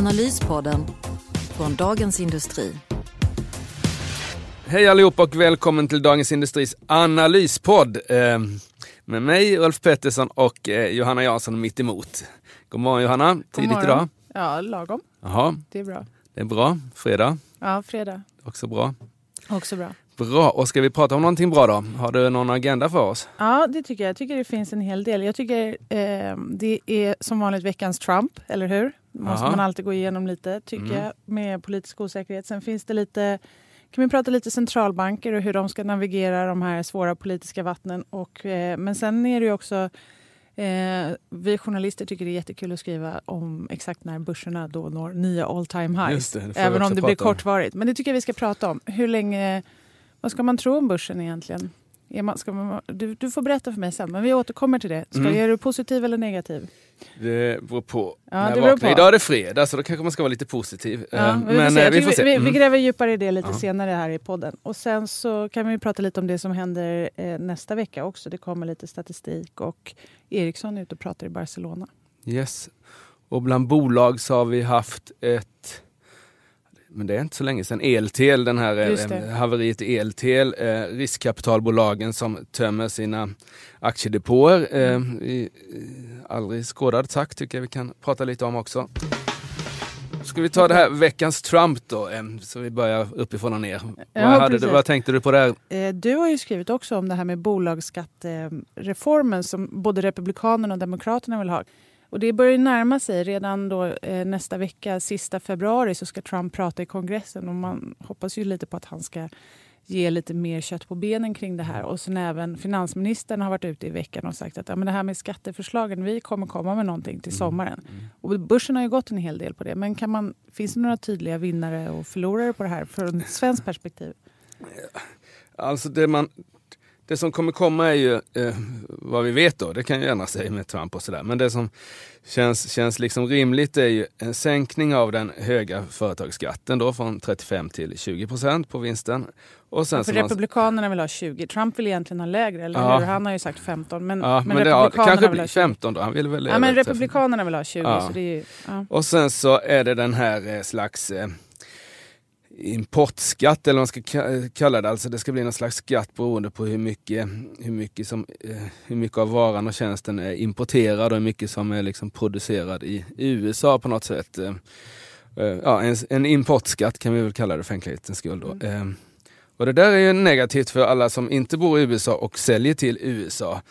Analyspodden från Dagens Industri. Hej allihopa och välkommen till Dagens Industris analyspodd. Eh, med mig Ulf Pettersson och eh, Johanna Jansson mitt emot. God morgon Johanna, tidigt morgon. idag. Ja, lagom. Jaha, Det är bra. det är bra. Fredag, Ja, fredag. också bra. Också bra. Bra, och ska vi prata om någonting bra då? Har du någon agenda för oss? Ja, det tycker jag. Jag tycker det finns en hel del. Jag tycker eh, det är som vanligt veckans Trump, eller hur? Måste Aha. man alltid gå igenom lite, tycker Mm. jag, med politisk osäkerhet. Sen finns det lite kan vi prata lite centralbanker och hur de ska navigera de här svåra politiska vattnen. Och, eh, men sen är det ju också Eh, vi journalister tycker det är jättekul att skriva om exakt när börserna då når nya all time highs. Det, det även om det blir prata om. kortvarigt. Men det tycker jag vi ska prata om. Hur länge, vad ska man tro om börsen egentligen? Är man, ska man, du, du får berätta för mig sen, men vi återkommer till det. Ska, Mm. Är du positiv eller negativ? Det beror på. Ja, när det beror på. Idag är det fredag så då kanske man ska vara lite positiv. Ja, Eh, vi, men eh, Jag vi får tycker se. Vi, vi Mm. gräver djupare i det lite Ja. senare här i podden. Och sen så kan vi prata lite om det som händer eh, nästa vecka också. Det kommer lite statistik och Ericsson är ute och pratar i Barcelona. Yes. Och bland bolag så har vi haft ett, men det är inte så länge sedan, Eltel, den här eh, haveriet i Eltel, eh, riskkapitalbolagen som tömmer sina aktiedepåer eh, Mm. i, i aldrig skådad takt tycker jag vi kan prata lite om också. Ska vi ta det här veckans Trump då, eh, så vi börjar uppifrån och ner. vad, hade du, vad tänkte du på där? Eh, Du har ju skrivit också om det här med bolagsskattereformen som både Republikanerna och Demokraterna vill ha. Och det börjar närma sig. Redan då, eh, nästa vecka, sista februari, så ska Trump prata i kongressen. Och man hoppas ju lite på att han ska ge lite mer kött på benen kring det här. Och sen även finansministern har varit ute i veckan och sagt att ja, men det här med skatteförslagen, vi kommer komma med någonting till sommaren. Och börsen har ju gått en hel del på det. Men kan man, finns det några tydliga vinnare och förlorare på det här från svenskt perspektiv? Alltså det, man, det som kommer komma är ju eh, vad vi vet då, det kan ju ändra sig med Trump och sådär. Men det som känns, känns liksom rimligt är ju en sänkning av den höga företagsskatten då från 35 till 20 procent på vinsten. Och sen För som man- Republikanerna vill ha 20. Trump vill egentligen ha lägre, eller Ja. hur? Han har ju sagt 15. Men, ja, men, men det, ja, Republikanerna kanske blir 20. 15 då, han vill väl Ja, men Republikanerna vill ha 20. Ja. Så det är ju. Och sen så är det den här eh, slags eh, importskatt eller vad man ska ka- kalla det. Alltså det ska bli någon slags skatt beroende på hur mycket, hur mycket, som, eh, hur mycket av varan och tjänsten är importerad och hur mycket som är liksom producerad i USA på något sätt. Eh, eh, ja, en, en importskatt kan vi väl kalla det för enkelhetens skull. Då. Eh, och det där är ju negativt för alla som inte bor i USA och säljer till USA.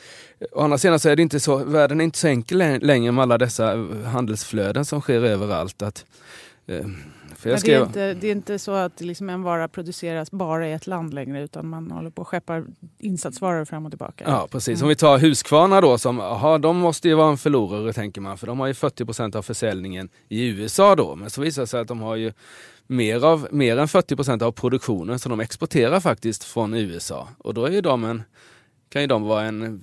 Å andra sidan så är det inte så, världen är inte så enkel lä- längre med alla dessa handelsflöden som sker överallt. Att, för jag Men det, är skrev, inte, det är inte så att liksom en vara produceras bara i ett land längre utan man håller på och skeppar insatsvaror fram och tillbaka. Ja precis, Mm. om vi tar Husqvarna då som, aha, de måste ju vara en förlorare tänker man för de har ju 40% av försäljningen i USA då. Men så visar det sig att de har ju mer, av, mer än 40% av produktionen som de exporterar faktiskt från USA. Och då är ju de en, kan ju de vara en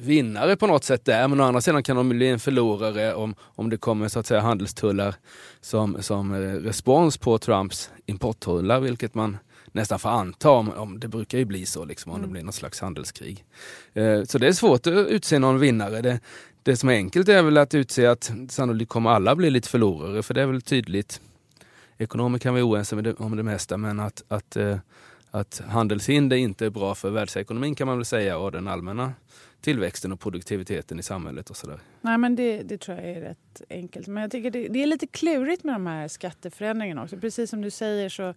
vinnare på något sätt där. Men å andra sidan kan de bli en förlorare om, om det kommer så att säga handelstullar som, som eh, respons på Trumps importtullar, vilket man nästan får anta om, om det brukar ju bli så liksom, om det blir något slags handelskrig. Eh, så det är svårt att utse någon vinnare. Det, det som är enkelt är väl att utse att sannolikt kommer alla bli lite förlorare, för det är väl tydligt. Ekonomer kan vara oense det, om det mesta, men att, att, eh, att handelshinder inte är bra för världsekonomin kan man väl säga och den allmänna tillväxten och produktiviteten i samhället och sådär. Nej, men det, det tror jag är rätt enkelt. Men jag tycker det, det är lite klurigt med de här skatteförändringarna också. Precis som du säger så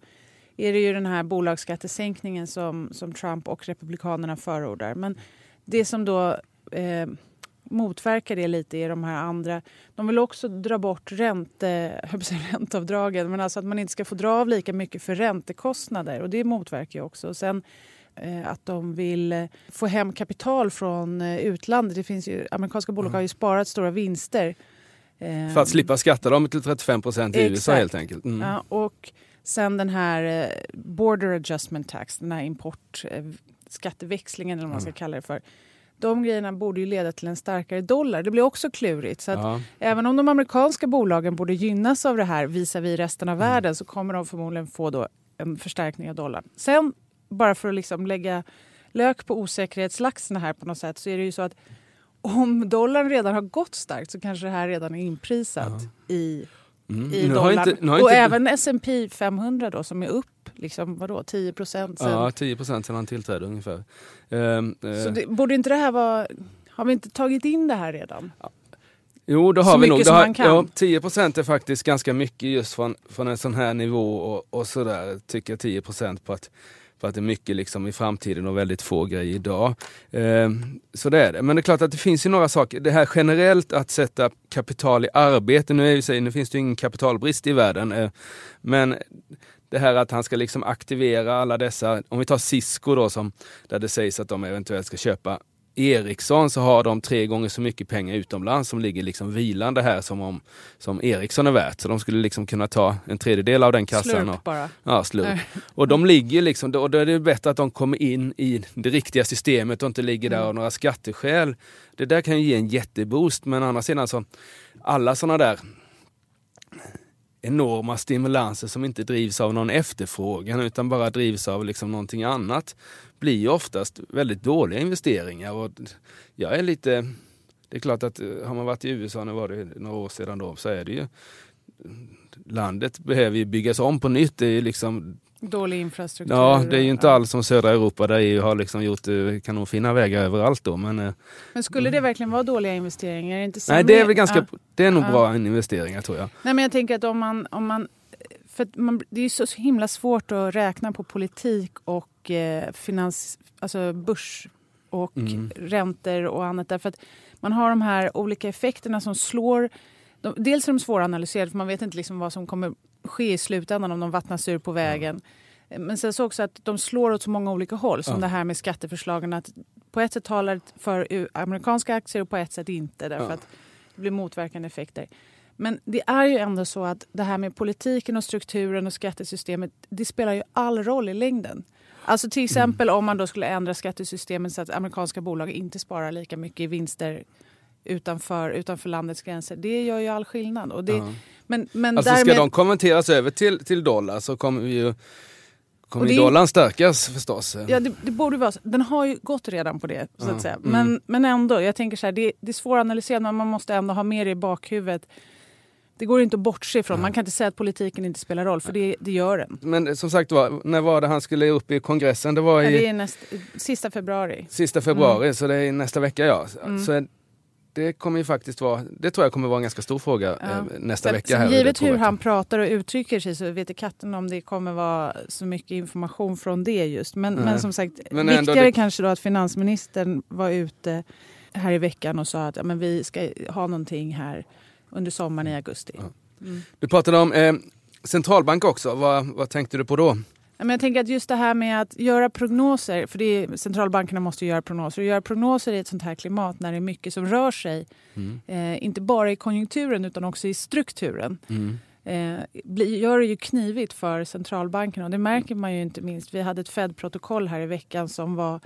är det ju den här bolagsskattesänkningen som, som Trump och Republikanerna förordar. Men det som då eh, motverkar det lite är de här andra... De vill också dra bort ränte, ränteavdragen, men alltså att man inte ska få dra av lika mycket för räntekostnader. Och det motverkar ju också. Och sen eh, att de vill eh, få hem kapital från eh, utlandet. Det finns ju, amerikanska bolag har ju sparat stora vinster För att slippa skatta dem till 35 procent i USA helt enkelt. Mm. Ja, och sen den här border adjustment tax, den här import eh, skatteväxlingen eller vad man ska kalla det för. De grejerna borde ju leda till en starkare dollar. Det blir också klurigt. Så att Ja. Även om de amerikanska bolagen borde gynnas av det här visavi resten av världen så kommer de förmodligen få då en förstärkning av dollarn. Sen, bara för att liksom lägga lök på osäkerhetslaxen här på något sätt så är det ju så att om dollarn redan har gått starkt så kanske det här redan är inprisat i, Mm. i Nu har dollarn. inte, nu har och inte, även S&P 500 då som är upp liksom, vadå, 10 procent sen. Ja, 10 procent sedan han tillträdde ungefär. Ehm, eh, Så det, borde inte det här vara... Har vi inte tagit in det här redan? Jo, det Så har vi mycket nog. Det har. Ja, 10 procent är faktiskt ganska mycket just från, från en sån här nivå och, och sådär. Tycker jag 10 procent på att, för att det är mycket liksom i framtiden och väldigt få grejer idag. Eh, så det är det. Men det är klart att det finns ju några saker. Det här generellt att sätta kapital i arbete. Nu, är ju, sig- nu finns det ju ingen kapitalbrist i världen. eh, men det här att han ska liksom aktivera alla dessa, om vi tar Cisco då som, där det sägs att de eventuellt ska köpa Ericsson så har de tre gånger så mycket pengar utomlands som ligger liksom vilande här som, om, som Ericsson är värt. Så de skulle liksom kunna ta en tredjedel av den kassan. Slurp Och, bara. ja, slurp. Och de ligger liksom, och då är det bättre att de kommer in i det riktiga systemet och inte ligger där av några skatteskäl. Det där kan ju ge en jätteboost men å andra sidan så, alla sådana där enorma stimulanser som inte drivs av någon efterfrågan utan bara drivs av liksom någonting annat blir ju oftast väldigt dåliga investeringar. Och jag är lite... Det är klart att eh, har man varit i USA, nu var det några år sedan då, så är det ju... Landet behöver ju byggas om på nytt. Det är ju liksom, Dålig infrastruktur. ja, det är ju inte alls som södra Europa där EU har liksom gjort eh, kanonfina vägar överallt då. Men, eh, Men skulle det verkligen vara dåliga investeringar? Är det inte nej, det är väl ganska... Ja. Det är nog Ja. bra investeringar tror jag. Nej, men jag tänker att om man... Om man för att man, det är ju så himla svårt att räkna på politik och eh, finans, alltså börs och Mm. räntor och annat. Därför att man har de här olika effekterna som slår... De, dels är de svåranalyserade för man vet inte liksom vad som kommer ske i slutändan om de vattnas ur på vägen. Men sen så också att de slår åt så många olika håll. Som Ja. det här med skatteförslagen. Att på ett sätt talar för u- amerikanska aktier och på ett sätt inte. Därför att det blir motverkande effekter. Men det är ju ändå så att det här med politiken och strukturen och skattesystemet, det spelar ju all roll i längden. Alltså till exempel om man då skulle ändra skattesystemet så att amerikanska bolag inte sparar lika mycket i vinster utanför, utanför landets gränser. Det gör ju all skillnad. Och det, Ja. Men, men Alltså därmed, ska de konverteras över till, till dollar så kommer ju kommer det dollarn stärkas förstås. Ja, det, det borde vara så. Den har ju gått redan på det. så Ja. att säga. Mm. Men, men ändå, jag tänker så här, det, det är svåranalyserat men man måste ändå ha med det i bakhuvudet. Det går inte att bortse ifrån. Man kan inte säga att politiken inte spelar roll, för det, det gör den. Men som sagt var, när var det han skulle upp i kongressen? Det var Ja, i Det är näst, sista februari. sista februari, så det är nästa vecka ja. Så det kommer ju faktiskt vara, det tror jag kommer vara en ganska stor fråga Ja. eh, nästa Sen- vecka. här givet hur han pratar och uttrycker sig så vet katten om det kommer vara så mycket information från det just. Men, Nej. men som sagt, Men viktigare det- kanske då att finansministern var ute här i veckan och sa att ja, men vi ska ha någonting här under sommaren i augusti. Ja. Mm. Du pratade om eh, centralbank också, vad, vad tänkte du på då? Men jag tänker att just det här med att göra prognoser, för det är, centralbankerna måste ju göra prognoser, och göra prognoser i ett sånt här klimat när det är mycket som rör sig, Mm. eh, inte bara i konjunkturen utan också i strukturen, Mm. eh, gör det ju knivigt för centralbankerna. Och det märker man ju inte minst. Vi hade ett Fed-protokoll här i veckan som var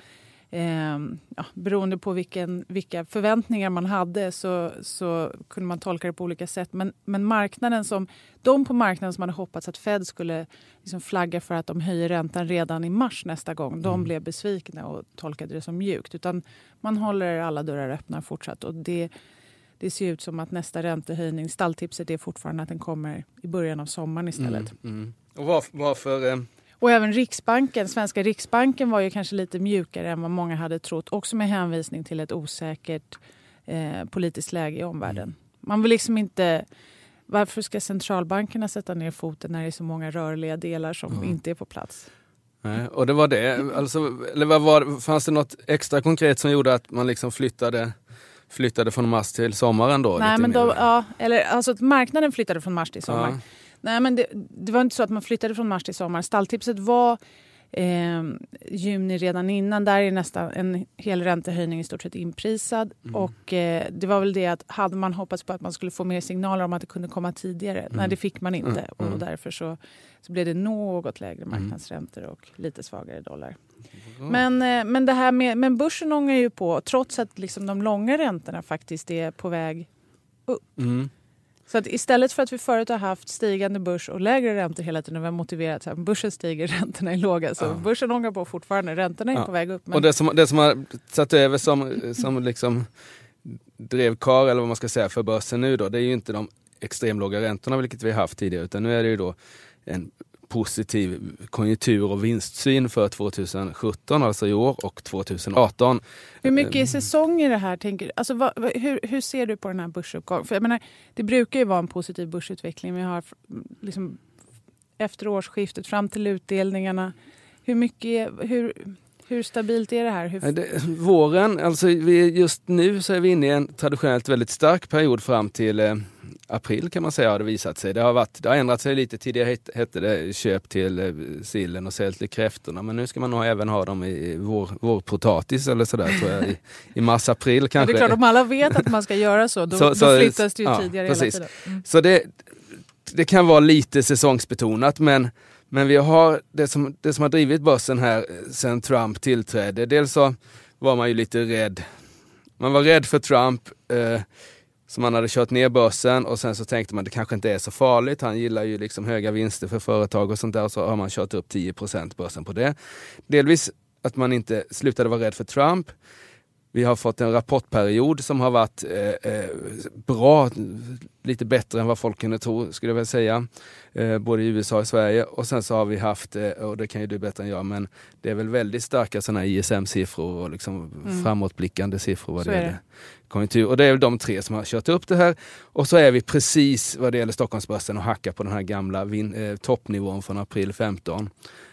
Eh, ja, beroende på vilken, vilka förväntningar man hade så, så kunde man tolka det på olika sätt. Men, men marknaden som, de på marknaden som hade hoppats att Fed skulle liksom flagga för att de höjer räntan redan i mars nästa gång, de blev besvikna och tolkade det som mjukt. Utan man håller alla dörrar öppna fortsatt. Och det, det ser ut som att nästa räntehöjning, stalltipset är fortfarande att den kommer i början av sommaren istället. Mm. Mm. Och var, varför? Och även Riksbanken, svenska Riksbanken var ju kanske lite mjukare än vad många hade trott. Också med hänvisning till ett osäkert eh, politiskt läge i omvärlden. Man vill liksom inte... Varför ska centralbankerna sätta ner foten när det är så många rörliga delar som Mm. inte är på plats? nej, och det var det, alltså, eller vad var, fanns det något extra konkret som gjorde att man liksom flyttade, flyttade från mars till sommaren då? Nej, men då, ja, eller, alltså marknaden flyttade från mars till sommar. Ja. Nej, men det, det var inte så att man flyttade från mars till sommar. Stalltipset var eh, juni redan innan. Där är nästan en hel räntehöjning i stort sett inprisad. Mm. Och eh, det var väl det att hade man hoppats på att man skulle få mer signaler om att det kunde komma tidigare. Mm. Nej, det fick man inte. Mm. Mm. Och därför så, så blev det något lägre marknadsräntor och lite svagare dollar. Men, eh, men det här med men börsen ångar ju på trots att liksom de långa räntorna faktiskt är på väg Mm. Så att istället för att vi förut har haft stigande börs och lägre räntor hela tiden och vi har motiverat att börsen stiger, räntorna är låga. Så Ja. börsen ångar på fortfarande, räntorna är Ja. på väg upp. Men Och det som, det som har satt över som, som liksom drevkar eller vad man ska säga för börsen nu då, det är ju inte de extremlåga räntorna vilket vi har haft tidigare utan nu är det ju då en positiv konjunktur och vinstsyn för 2017, alltså i år, och 2018. hur mycket är säsong i det här? Tänker, du? alltså, vad, hur, hur ser du på den här börsuppgången? För jag menar, det brukar ju vara en positiv börsutveckling. Vi har liksom, efter årsskiftet fram till utdelningarna. Hur, mycket, hur, hur stabilt är det här? Hur, Det, våren, alltså vi, just nu så är vi inne i en traditionellt väldigt stark period fram till eh, april kan man säga har det visat sig. Det har, varit, det har ändrat sig lite. Tidigare het, hette det köp till eh, sillen och sälj till kräftorna men nu ska man nog även ha dem i vår, vårpotatis eller sådär tror jag i, i mars-april Ja, kanske. det är klart, om alla vet att man ska göra så, då, Så- då så- flyttas det ju ja, tidigare precis. hela tiden. Mm. Så det, det kan vara lite säsongsbetonat men, men vi har det som, det som har drivit börsen här eh, sedan Trump tillträdde. Dels så var man ju lite rädd. Man var rädd för Trump eh, som han hade kört ner börsen och sen så tänkte man det kanske inte är så farligt. Han gillar ju liksom höga vinster för företag och sånt där och så har man kört upp 10% börsen på det. Delvis att man inte slutade vara rädd för Trump. Vi har fått en rapportperiod som har varit eh, eh, bra, lite bättre än vad folk kunde tro skulle jag väl säga. Eh, både i USA och Sverige. Och sen så har vi haft, eh, och det kan ju du bättre än jag, men det är väl väldigt starka sådana ISM-siffror och liksom Mm. framåtblickande siffror vad Så det gäller konjunktur. Och det är väl de tre som har kört upp det här. Och så är vi precis vad det gäller Stockholmsbörsen och hackar på den här gamla vin, eh, toppnivån från april 15.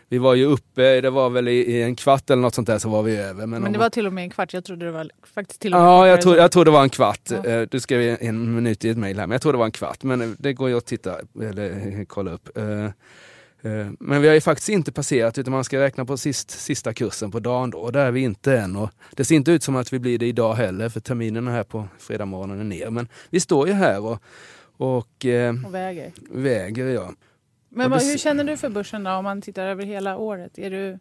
Vi var ju uppe, det var väl i, i en kvart eller något sånt där så var vi över. Men, Men om- det var till och med en kvart. Jag trodde det var faktiskt till och med Ja, jag tror, jag tror det var en kvart. Ja. Eh, Du skrev en minut i ett mejl här, men jag tror det var en kvart. Men eh, det går ju att titta eller eh, kolla upp. Men vi har ju faktiskt inte passerat utan man ska räkna på sist, sista kursen på dagen då och där är vi inte än. Och det ser inte ut som att vi blir det idag heller för terminen här på fredag morgonen är ner. Men vi står ju här och, och Och väger. väger. Ja. Men vad, hur känner du för börsen då om man tittar över hela året? Är du,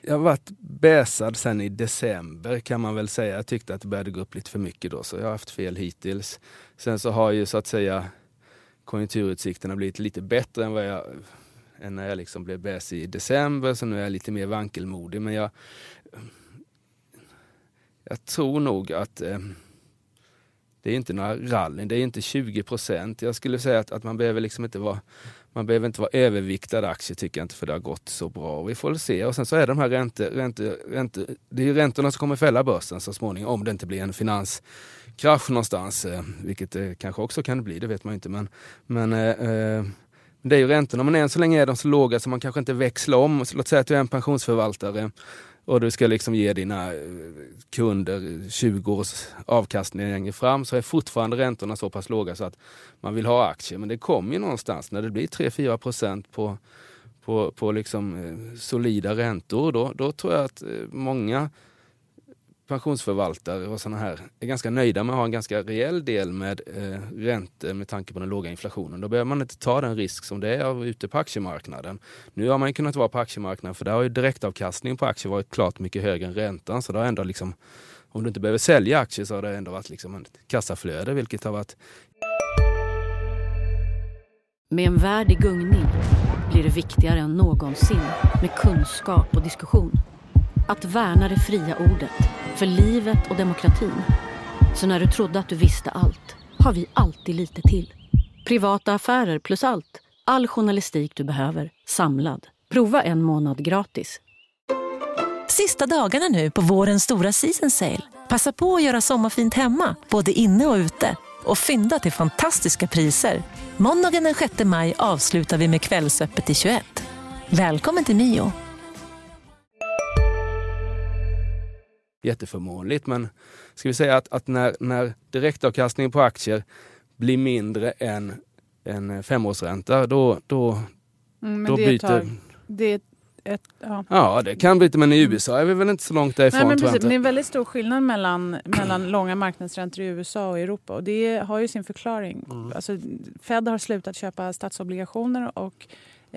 Jag har varit bäsad sen i december kan man väl säga. Jag tyckte att det började gå upp lite för mycket då så jag har haft fel hittills. Sen så har ju så att säga konjunkturutsikterna blivit lite bättre än vad jag än när jag liksom blev bäs i december så nu är jag lite mer vankelmodig men jag jag tror nog att eh, det är inte några rallyn, det är inte 20 procent. Jag skulle säga att, att man behöver liksom inte vara man behöver inte vara överviktad aktie tycker jag inte för det har gått så bra. Vi får väl se. Och sen så är det de här räntor, räntor, räntor, det är ju räntorna som kommer fälla börsen så småningom om det inte blir en finanskrasch någonstans. Eh, vilket det kanske också kan bli, det vet man ju inte. Men, men eh, eh, det är ju räntorna, men än så länge är de så låga så man kanske inte växlar om. Så låt säga att du är en pensionsförvaltare och du ska liksom ge dina eh, kunder 20 års avkastning längre fram så är fortfarande räntorna så pass låga så att man vill ha aktier. Men det kommer ju någonstans när det blir 3-4 procent på, på, på liksom, eh, solida räntor. Då, då tror jag att eh, många pensionsförvaltare och sådana här är ganska nöjda med att ha en ganska rejäl del med eh, räntor med tanke på den låga inflationen. Då behöver man inte ta den risk som det är av ute på aktiemarknaden. Nu har man ju kunnat vara på aktiemarknaden för där har ju direktavkastningen på aktier varit klart mycket högre än räntan. Så det har ändå liksom, om du inte behöver sälja aktier så har det ändå varit liksom ett kassaflöde vilket har varit Med en värld i gungning blir det viktigare än någonsin med kunskap och diskussion. Att värna det fria ordet, för livet och demokratin. Så när du trodde att du visste allt, har vi alltid lite till. Privata affärer plus allt. All journalistik du behöver, samlad. Prova en månad gratis. Sista dagarna nu på vårens stora season sale. Passa på att göra sommarfint hemma, både inne och ute. Och fynda till fantastiska priser. Måndagen den 6 maj avslutar vi med Kvällsöppet i 21. Välkommen till Mio. Jätteförmånligt. Men ska vi säga att, att när, när direktavkastningen på aktier blir mindre än en femårsränta, då, då, mm, men då det, byter... tag, det är ett, ja. Ja, det kan bli, men i USA är vi väl inte så långt därifrån. Nej, men precis, men det är en väldigt stor skillnad mellan, mellan långa marknadsräntor i USA och Europa. Och det har ju sin förklaring. Mm. Alltså, Fed har slutat köpa statsobligationer och,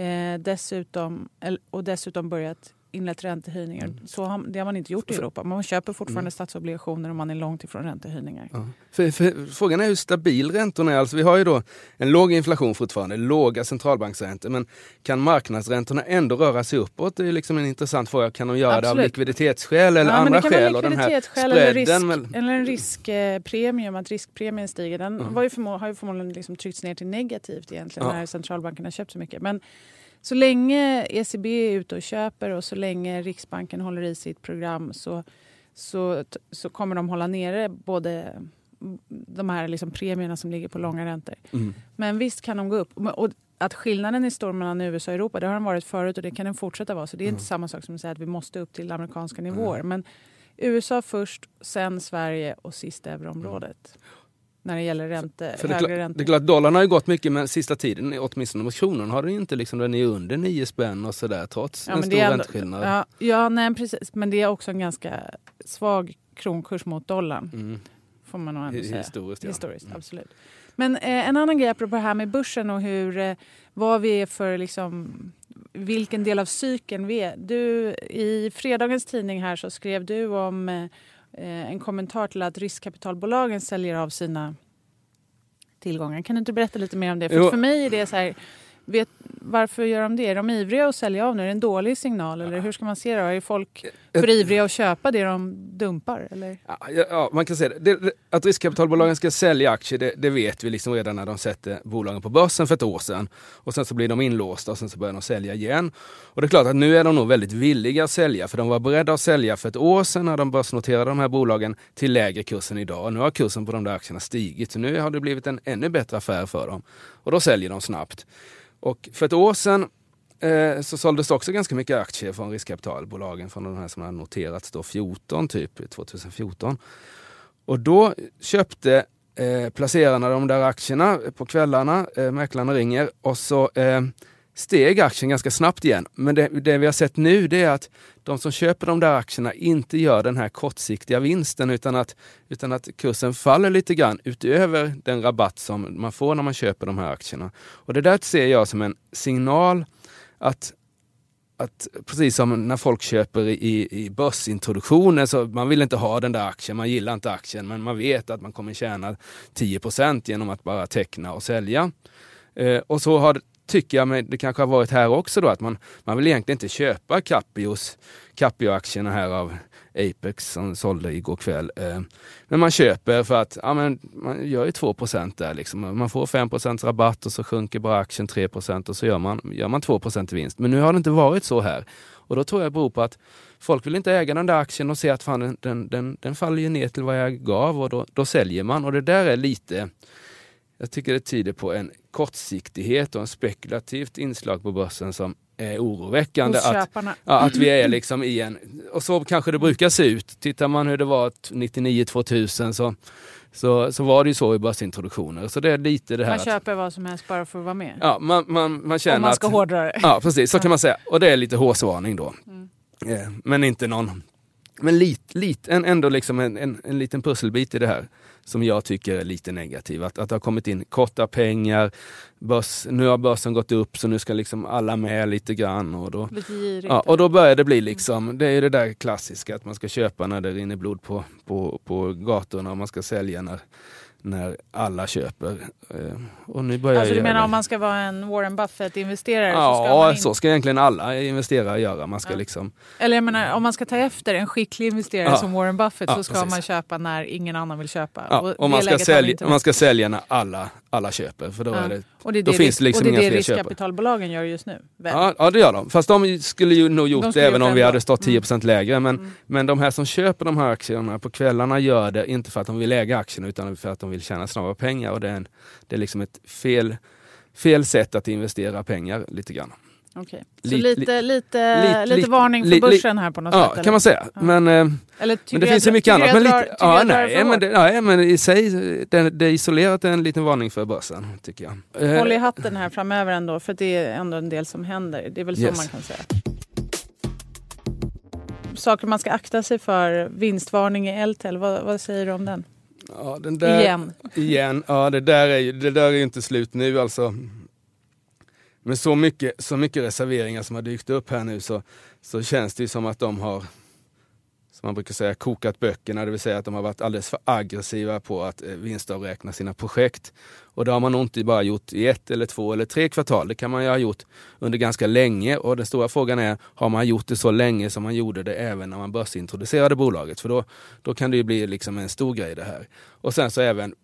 eh, dessutom, och dessutom börjat inlett räntehöjningar. Mm. Så har, det har man inte gjort i Europa. Man köper fortfarande statsobligationer och man är långt ifrån räntehöjningar. Ja. För, för, frågan är hur stabil räntorna är. Alltså vi har ju då en låg inflation fortfarande, låga centralbanksräntor, men kan marknadsräntorna ändå röra sig uppåt? Det är liksom en intressant fråga. Kan de göra det av Absolut. likviditetsskäl eller Ja, andra det kan skäl? Och den här eller, risk, eller en riskpremium, att riskpremien stiger. Den Mm. var ju förmo- har ju förmodligen liksom tryckts ner till negativt egentligen Ja. när centralbankerna köpt så mycket. Men så länge ECB är ute och köper och så länge Riksbanken håller i sitt program så, så, så kommer de hålla nere både de här liksom premierna som ligger på långa räntor. Mm. Men visst kan de gå upp. Och att skillnaden är stor mellan USA och Europa, det har den varit förut och det kan den fortsätta vara. Så det är inte samma sak som att säga att vi måste upp till amerikanska nivåer. Men USA först, sen Sverige och sist euroområdet. När det gäller ränte, För det, högre klart, räntor. det är klart, dollarn har ju gått mycket men sista tiden, åtminstone mot kronan, har den inte liksom, den är under 9 spänn och sådär trots Ja, en stor det ändå- ränteskillnad. Ja, ja nej, precis. Men det är också en ganska svag kronkurs mot dollarn. Mm. Får man nog ändå säga. Historiskt, ja. Historiskt, Mm. absolut. Men eh, en annan grej apropå det här med börsen och hur, eh, vad vi är för, liksom, vilken del av cykeln vi är. Du, I fredagens tidning här så skrev du om eh, en kommentar till att riskkapitalbolagen säljer av sina tillgångar. Kan du inte berätta lite mer om det? För, Jo. för mig är det så här, vet, varför gör de det? Är de ivriga att sälja av nu? Är det en dålig signal? Eller hur ska man se det? Är folk för ivriga att köpa det de dumpar? Eller? Ja, ja, man kan säga det. det. Att riskkapitalbolagen ska sälja aktier, det, det vet vi liksom redan när de sätter bolagen på börsen för ett år sedan. Och sen så blir de inlåsta och sen så börjar de sälja igen. Och det är klart att nu är de nog väldigt villiga att sälja, för de var beredda att sälja för ett år sedan när de börsnoterade de här bolagen till lägre kurs än idag. Nu har kursen på de där aktierna stigit, så nu har det blivit en ännu bättre affär för dem. Och då säljer de snabbt. Och för ett år sedan eh, så såldes också ganska mycket aktier från riskkapitalbolagen, från de här som har noterats då 14, typ 2014. Och då köpte eh, placerarna de där aktierna på kvällarna, eh, mäklarna ringer och så eh, steg aktien ganska snabbt igen. Men det, det vi har sett nu det är att de som köper de där aktierna inte gör den här kortsiktiga vinsten utan att, utan att kursen faller lite grann utöver den rabatt som man får när man köper de här aktierna. Och det där ser jag som en signal att att precis som när folk köper i, i börsintroduktioner, så man vill inte ha den där aktien, man gillar inte aktien, men man vet att man kommer tjäna 10% genom att bara teckna och sälja. Eh, och så har tycker jag, men det kanske har varit här också då, att man, man vill egentligen inte köpa Capios, Capio-aktierna här av Apex som sålde igår kväll. Eh, men man köper för att ja, men man gör ju 2% där. Liksom. Man får 5% rabatt och så sjunker bara aktien 3% och så gör man, gör man 2 i vinst. Men nu har det inte varit så här. Och då tror jag det beror på att folk vill inte äga den där aktien och se att fan, den, den, den, den faller ju ner till vad jag gav och då, då säljer man. Och det där är lite, jag tycker det tyder på en kortsiktighet och en spekulativt inslag på börsen som är oroväckande. Att. Ja, att vi är liksom i en... Och så kanske det brukar se ut. Tittar man hur det var 99-2000 så, så, så var det ju så i börsintroduktioner. Så det är lite det här Man att, köper vad som helst bara för att vara med. ja, man, man, man känner Om man ska att... hårdra det. Ja, precis. Så kan man säga. Och det är lite hårsvarning då. Mm. Eh, Men inte någon... Men lite, lite, en, ändå liksom en, en, en liten pusselbit i det här som jag tycker är lite negativ. Att, att det har kommit in korta pengar, börs, nu har börsen gått upp så nu ska liksom alla med lite grann. Och då. Ja, och då börjar det bli liksom, det är det där klassiska att man ska köpa när det rinner blod på, på, på gatorna och man ska sälja när, när alla köper. Eh, Och nu börjar Alltså du menar göra- om man ska vara en Warren Buffett-investerare så ska Ja, man in... så ska egentligen alla investerare göra. Man ska Ja. liksom, Eller jag menar om man ska ta efter en skicklig investerare Ja. som Warren Buffett Ja, så ska precis. man köpa när ingen annan vill köpa. ja, Och och man ska, sälja, inte man ska sälja när alla, alla köper. För då Ja. är det, och det är då det, finns det liksom och det, är det riskkapitalbolagen gör just nu. Väl? ja, ja, det gör de. Fast de skulle ju nog gjort De det även om vi hade stått Mm. 10% lägre. Men, Mm. men de här som köper de här aktierna på kvällarna gör det inte för att de vill äga aktierna utan för att de vill tjäna snabba pengar. Och det är, en, det är liksom ett fel, fel sätt att investera pengar lite grann. Okej. Så Li- lite, lite, li- lite li- varning för li- börsen här på något Ja, sätt? kan eller? man säga. Ja. Men, eh, Eller men det finns ju mycket annat. Men, drar- lite, ja, nej, men det, nej, men i sig, det, det är isolerat en liten varning för börsen, tycker jag. Eh, Håll i hatten här framöver ändå, för det är ändå en del som händer. Det är väl så Yes. man kan säga. saker man ska akta sig för. Vinstvarning i Eltel, vad, vad säger du om den? Ja, den där, Igen. igen. Ja, det där är ju det där är ju inte slut nu alltså. Men så mycket, så mycket reserveringar som har dykt upp här nu så, så känns det ju som att de har, som man brukar säga, kokat böckerna. Det vill säga att de har varit alldeles för aggressiva på att eh, vinstavräkna sina projekt. Och det har man nog inte bara gjort i ett eller två eller tre kvartal. Det kan man ju ha gjort under ganska länge. Och den stora frågan är, har man gjort det så länge som man gjorde det även när man börsintroducerade bolaget? För då, då kan det ju bli liksom en stor grej det här. Och sen så även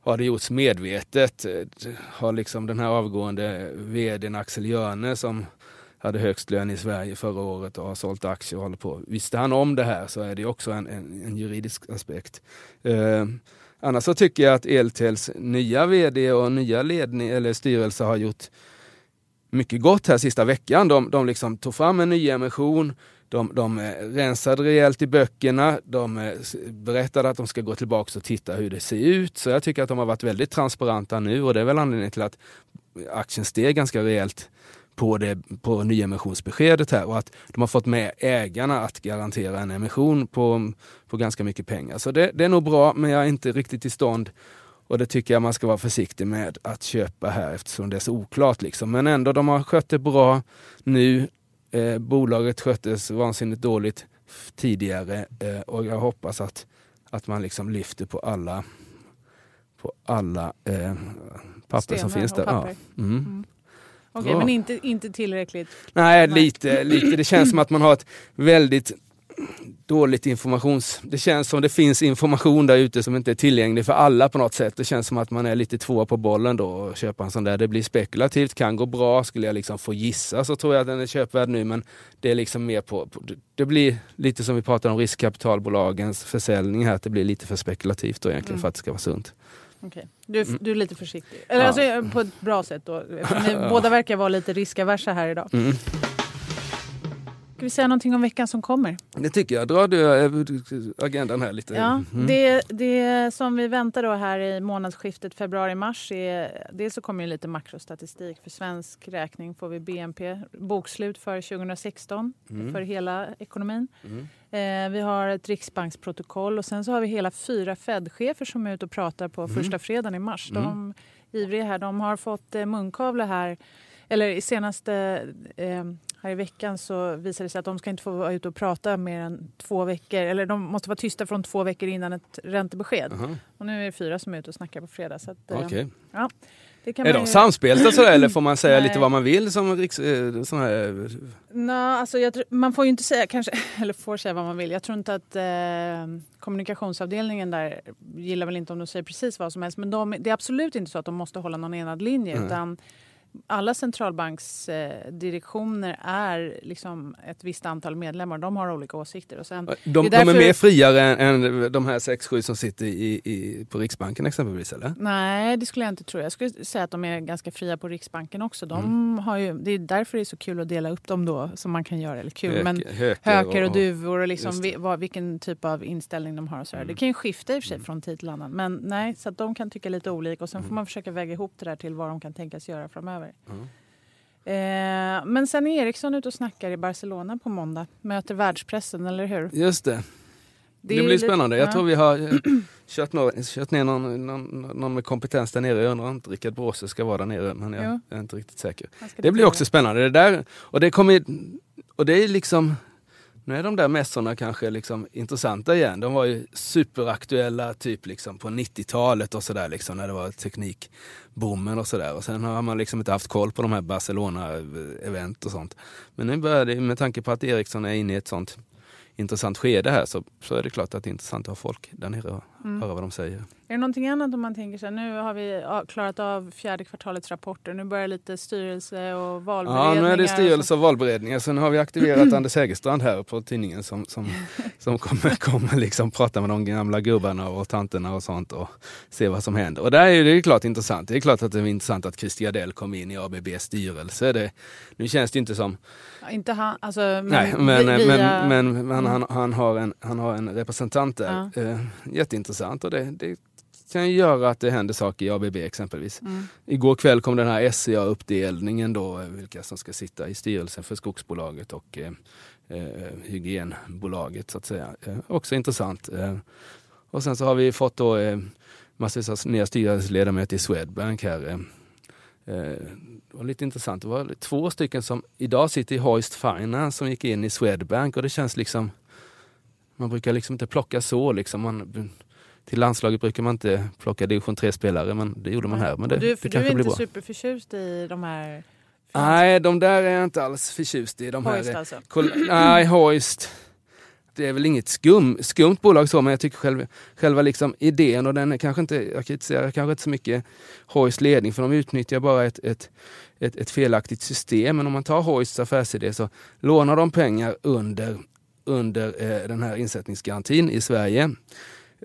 har det gjorts medvetet? Eh, har liksom den här avgående vdn Axel Jörne som hade högst lön i Sverige förra året och har sålt aktier och håller på. Visste han om det här så är det också en, en, en juridisk aspekt. Eh, annars så tycker jag att Eltels nya vd och nya ledning eller styrelse har gjort mycket gott här sista veckan. De, de liksom tog fram en ny emission, de, de eh, rensade rejält i böckerna, de eh, berättade att de ska gå tillbaka och titta hur det ser ut. Så jag tycker att de har varit väldigt transparenta nu och det är väl anledningen till att aktien steg ganska rejält på, det, på nyemissionsbeskedet här och att de har fått med ägarna att garantera en emission på, på ganska mycket pengar. Så det, det är nog bra, men jag är inte riktigt i stånd och det tycker jag man ska vara försiktig med att köpa här eftersom det är så oklart. Liksom. Men ändå, de har skött det bra nu. Eh, bolaget sköttes vansinnigt dåligt tidigare eh, och jag hoppas att, att man liksom lyfter på alla, på alla eh, papper Stenar som finns där. Ja. papper. Mm. Okej, Ja. men inte, inte tillräckligt. Nej, Nej. lite, lite. Det känns som att man har ett väldigt dåligt informations... Det känns som det finns information där ute som inte är tillgänglig för alla på något sätt. Det känns som att man är lite tvåa på bollen då och köpa en sån där. Det blir spekulativt, kan gå bra. Skulle jag liksom få gissa så tror jag att den är köpvärd nu men det är liksom mer på... på det blir lite som vi pratade om riskkapitalbolagens försäljning här, att det blir lite för spekulativt då egentligen Mm. för att det ska vara sunt. Okej. Du, är- Mm. du är lite försiktig. Eller Ja. alltså, eh, på ett bra sätt då. Ni båda verkar vara lite riskaversa här idag. Mm. Ska vi säga någonting om veckan som kommer? Det tycker jag. Drar du eh, agendan här lite? Ja, Mm. det, det som vi väntar då här i månadsskiftet februari-mars är dels så kommer det lite makrostatistik. För svensk räkning får vi BNP, bokslut för 2016 Mm. för hela ekonomin. Mm. Eh, vi har ett riksbanksprotokoll och sen så har vi hela fyra Fed-chefer som är ute och pratar på Mm. första fredagen i mars. De ivriga här, de har fått eh, munkavle här, eller i senaste eh, här i veckan så visade det sig att de ska inte få vara ute och prata mer än två veckor, eller de måste vara tysta från två veckor innan ett räntebesked. Aha, Och nu är det fyra som är ute och snackar på fredag. Så att, eh, det kan Är man de ju- samspelta sådär eller får man säga lite vad man vill som riks, eh, sån här... Nå, alltså jag, man får ju inte säga, kanske, eller får säga vad man vill. Jag tror inte att eh, kommunikationsavdelningen där gillar väl inte om de säger precis vad som helst. Men de, det är absolut inte så att de måste hålla någon enad linje. Nej. Utan alla centralbanksdirektioner direktioner är liksom ett visst antal medlemmar. De har olika åsikter. Och sen, De, är de är därför- mer friare än, än de här sex sju som sitter i, i, på Riksbanken exempelvis eller? nej, det skulle jag inte tro. Jag skulle säga att de är ganska fria på Riksbanken också. De Mm. har ju, det är därför det är så kul att dela upp dem då, som man kan göra. Eller kul, men Höker- hökar och duvor och liksom vi, vad, vilken typ av inställning de har. Och så. Mm. Det kan ju skifta i och för sig Mm. från tid till annan. Men nej, så att de kan tycka lite olika och sen får Mm. man försöka väga ihop det där till vad de kan tänkas göra framöver. Ja. Eh, men sen är Ericsson ute och snackar i Barcelona på måndag. Möter världspressen, eller hur? Just det. Det, är blir lite- spännande. Jag ja. tror vi har eh, kört, nå- kört ner någon, någon, någon med kompetens där nere. Jag undrar om Rickard Bråse ska vara där nere men jag Jo. är inte riktigt säker. Det blir också spännande. Det där, och det kommer och det är liksom nu är de där mässorna kanske liksom intressanta igen. De var ju superaktuella typ liksom på 90-talet och sådär liksom när det var teknikboomen och sådär. Och sen har man liksom inte haft koll på de här Barcelona-event och sånt. Men nu börjar det, med tanke på att Ericsson är inne i ett sånt intressant skede här så, så är det klart att det är intressant att ha folk där nere och Mm. höra vad de säger. Är det någonting annat om man tänker sig nu har vi klarat av fjärde kvartalets rapporter. Nu börjar lite styrelse och valberedningar. Ja, nu är det styrelse och valberedningar. Sen har vi aktiverat Anders Hägerstrand här på tidningen som, som, som kommer, kommer liksom prata med de gamla gubbarna och tanterna och sånt och se vad som händer. Och där är det klart intressant. Det är klart att det är intressant att Christer Gardell kom in i ABBs styrelse. Det, nu känns det inte som... Ja, inte han, alltså, men, nej, men, vi- via- men, men, men han, han, har en, han har en representant där. Ja. Eh, jätteintressant och det, det kan göra att det händer saker i ABB exempelvis. Mm. Igår kväll kom den här SCA-uppdelningen då, eh, vilka som ska sitta i styrelsen för skogsbolaget och eh, eh, hygienbolaget så att säga. Eh, också intressant. Eh, och sen så har vi fått då eh, massor av nya styrelseledamöter i Swedbank här. Det var lite intressant. Det var två stycken som idag sitter i Hoist Finance som gick in i Swedbank och det känns liksom man brukar liksom inte plocka så liksom. Man, till landslaget brukar man inte plocka division 3-spelare men det gjorde man här. Men det, du, det kanske du är inte bra. superförtjust i de här... Nej, de där är jag inte alls förtjust i. De här, Hoist alltså? Nej, Hoist. Det är väl inget skum, skumt bolag så, men jag tycker själv, själva liksom idén och den är kanske inte, jag kritiserar kanske inte så mycket Hoist ledning för de utnyttjar bara ett, ett, ett, ett felaktigt system. Men om man tar Hoists affärsidé så lånar de pengar under, under eh, den här insättningsgarantin i Sverige.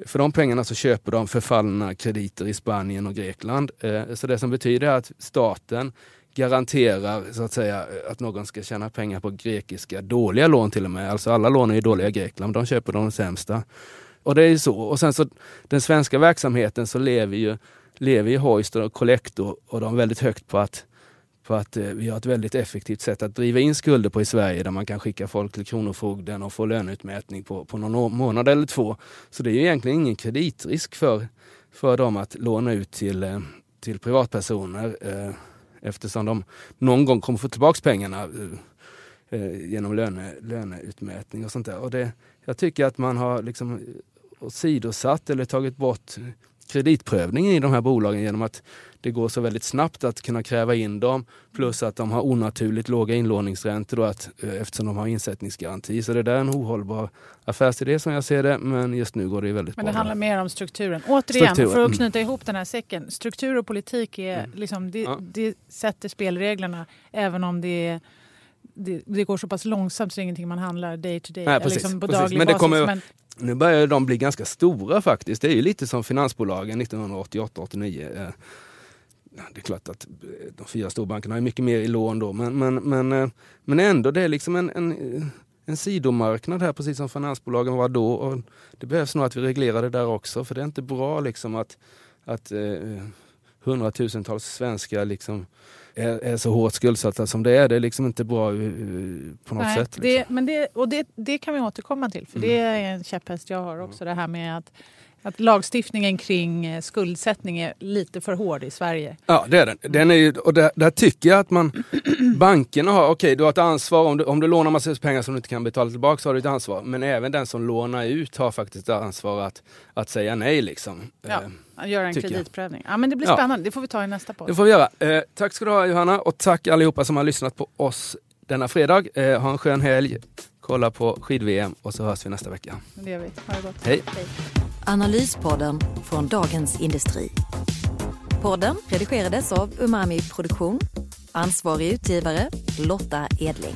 För de pengarna så köper de förfallna krediter i Spanien och Grekland. Eh, så det som betyder är att staten garanterar så att säga att någon ska tjäna pengar på grekiska dåliga lån till och med. Alltså alla lån är ju dåliga i Grekland, de köper de sämsta. Och det är ju så. Och sen så den svenska verksamheten så lever ju, lever ju Hoist och Collector och de är väldigt högt på att på att eh, vi har ett väldigt effektivt sätt att driva in skulder på i Sverige där man kan skicka folk till Kronofogden och få löneutmätning på, på någon månad eller två. Så det är ju egentligen ingen kreditrisk för, för dem att låna ut till, eh, till privatpersoner eh, eftersom de någon gång kommer få tillbaka pengarna eh, eh, genom löne, löneutmätning och sånt där. Och det, jag tycker att man har liksom åsidosatt eller tagit bort kreditprövningen i de här bolagen genom att det går så väldigt snabbt att kunna kräva in dem. Plus att de har onaturligt låga inlåningsräntor då att, eh, eftersom de har insättningsgaranti. Så det där är en ohållbar affärsidé som jag ser det. Men just nu går det väldigt Men bra. det handlar mer om strukturen. Återigen, Strukturen, för att mm. knyta ihop den här säcken. Struktur och politik är Mm. liksom, det, Ja. det sätter spelreglerna även om det, är- det, det går så pass långsamt så det är ingenting man handlar day to day. Nej, eller precis, liksom på precis. daglig Men det basis. kommer- Men, nu börjar de bli ganska stora faktiskt. Det är ju lite som finansbolagen 1988-89. Eh, det är klart att eh, de fyra storbankerna har mycket mer i lån då, men, men, men, eh, men ändå, det är liksom en, en, en sidomarknad här, precis som finansbolagen var då. Och det behövs nog att vi reglerar det där också, för det är inte bra liksom att, att eh, hundratusentals svenskar liksom är, är så hårt skuldsatta som det är. Det är liksom inte bra eh, på något nej, sätt. Liksom. det, men det, och det, det kan vi återkomma till. För Mm. det är en käpphäst jag har också. Det här med att, att lagstiftningen kring eh, skuldsättning är lite för hård i Sverige. Ja, det är den. den är ju, och där, där tycker jag att man, bankerna har, okej du har ett ansvar, om du, om du lånar massa pengar som du inte kan betala tillbaka så har du ett ansvar. Men även den som lånar ut har faktiskt ett ansvar att, att säga nej liksom. Ja. Göra en kreditprövning. Ja, men det blir Ja. spännande. Det får vi ta i nästa podd. Det får vi göra. Eh, tack ska du ha Johanna och tack allihopa som har lyssnat på oss denna fredag. Eh, ha en skön helg, kolla på skid-VM och så hörs vi nästa vecka. Det gör vi. Ha det gott. Hej. Analyspodden från Dagens Industri. Podden redigerades av Umami Produktion. Ansvarig utgivare Lotta Edling.